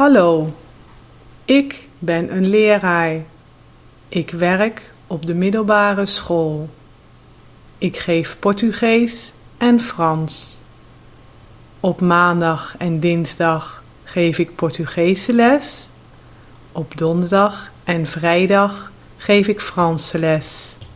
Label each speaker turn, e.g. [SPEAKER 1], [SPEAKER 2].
[SPEAKER 1] Hallo, ik ben een leraar. Ik werk op de middelbare school. Ik geef Portugees en Frans. Op maandag en dinsdag geef ik Portugese les. Op donderdag en vrijdag geef ik Franse les.